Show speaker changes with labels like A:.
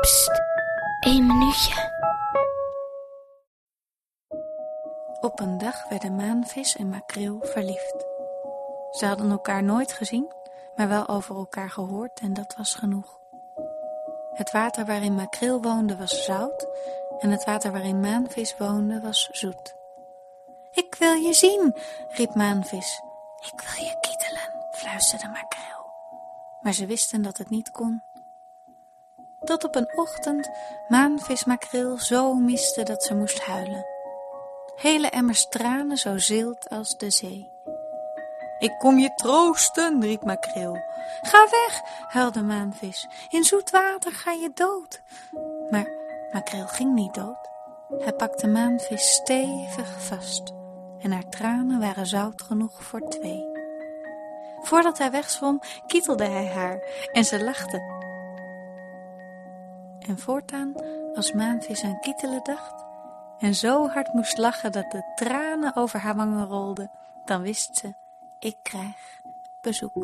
A: Pst, één minuutje.
B: Op een dag werden maanvis en makreel verliefd. Ze hadden elkaar nooit gezien, maar wel over elkaar gehoord en dat was genoeg. Het water waarin makreel woonde was zout en het water waarin maanvis woonde was zoet. Ik wil je zien, riep maanvis. Ik wil je kietelen, fluisterde makreel. Maar ze wisten dat het niet kon. Tot op een ochtend maanvis makreel zo miste dat ze moest huilen. Hele emmers tranen zo zilt als de zee. Ik kom je troosten, riep makreel. Ga weg, huilde maanvis. In zoet water ga je dood. Maar makreel ging niet dood. Hij pakte maanvis stevig vast en haar tranen waren zout genoeg voor twee. Voordat hij wegzwom, kietelde hij haar en ze lachte. En voortaan, als maanvis aan kietelen dacht en zo hard moest lachen dat de tranen over haar wangen rolden, dan wist ze, ik krijg bezoek.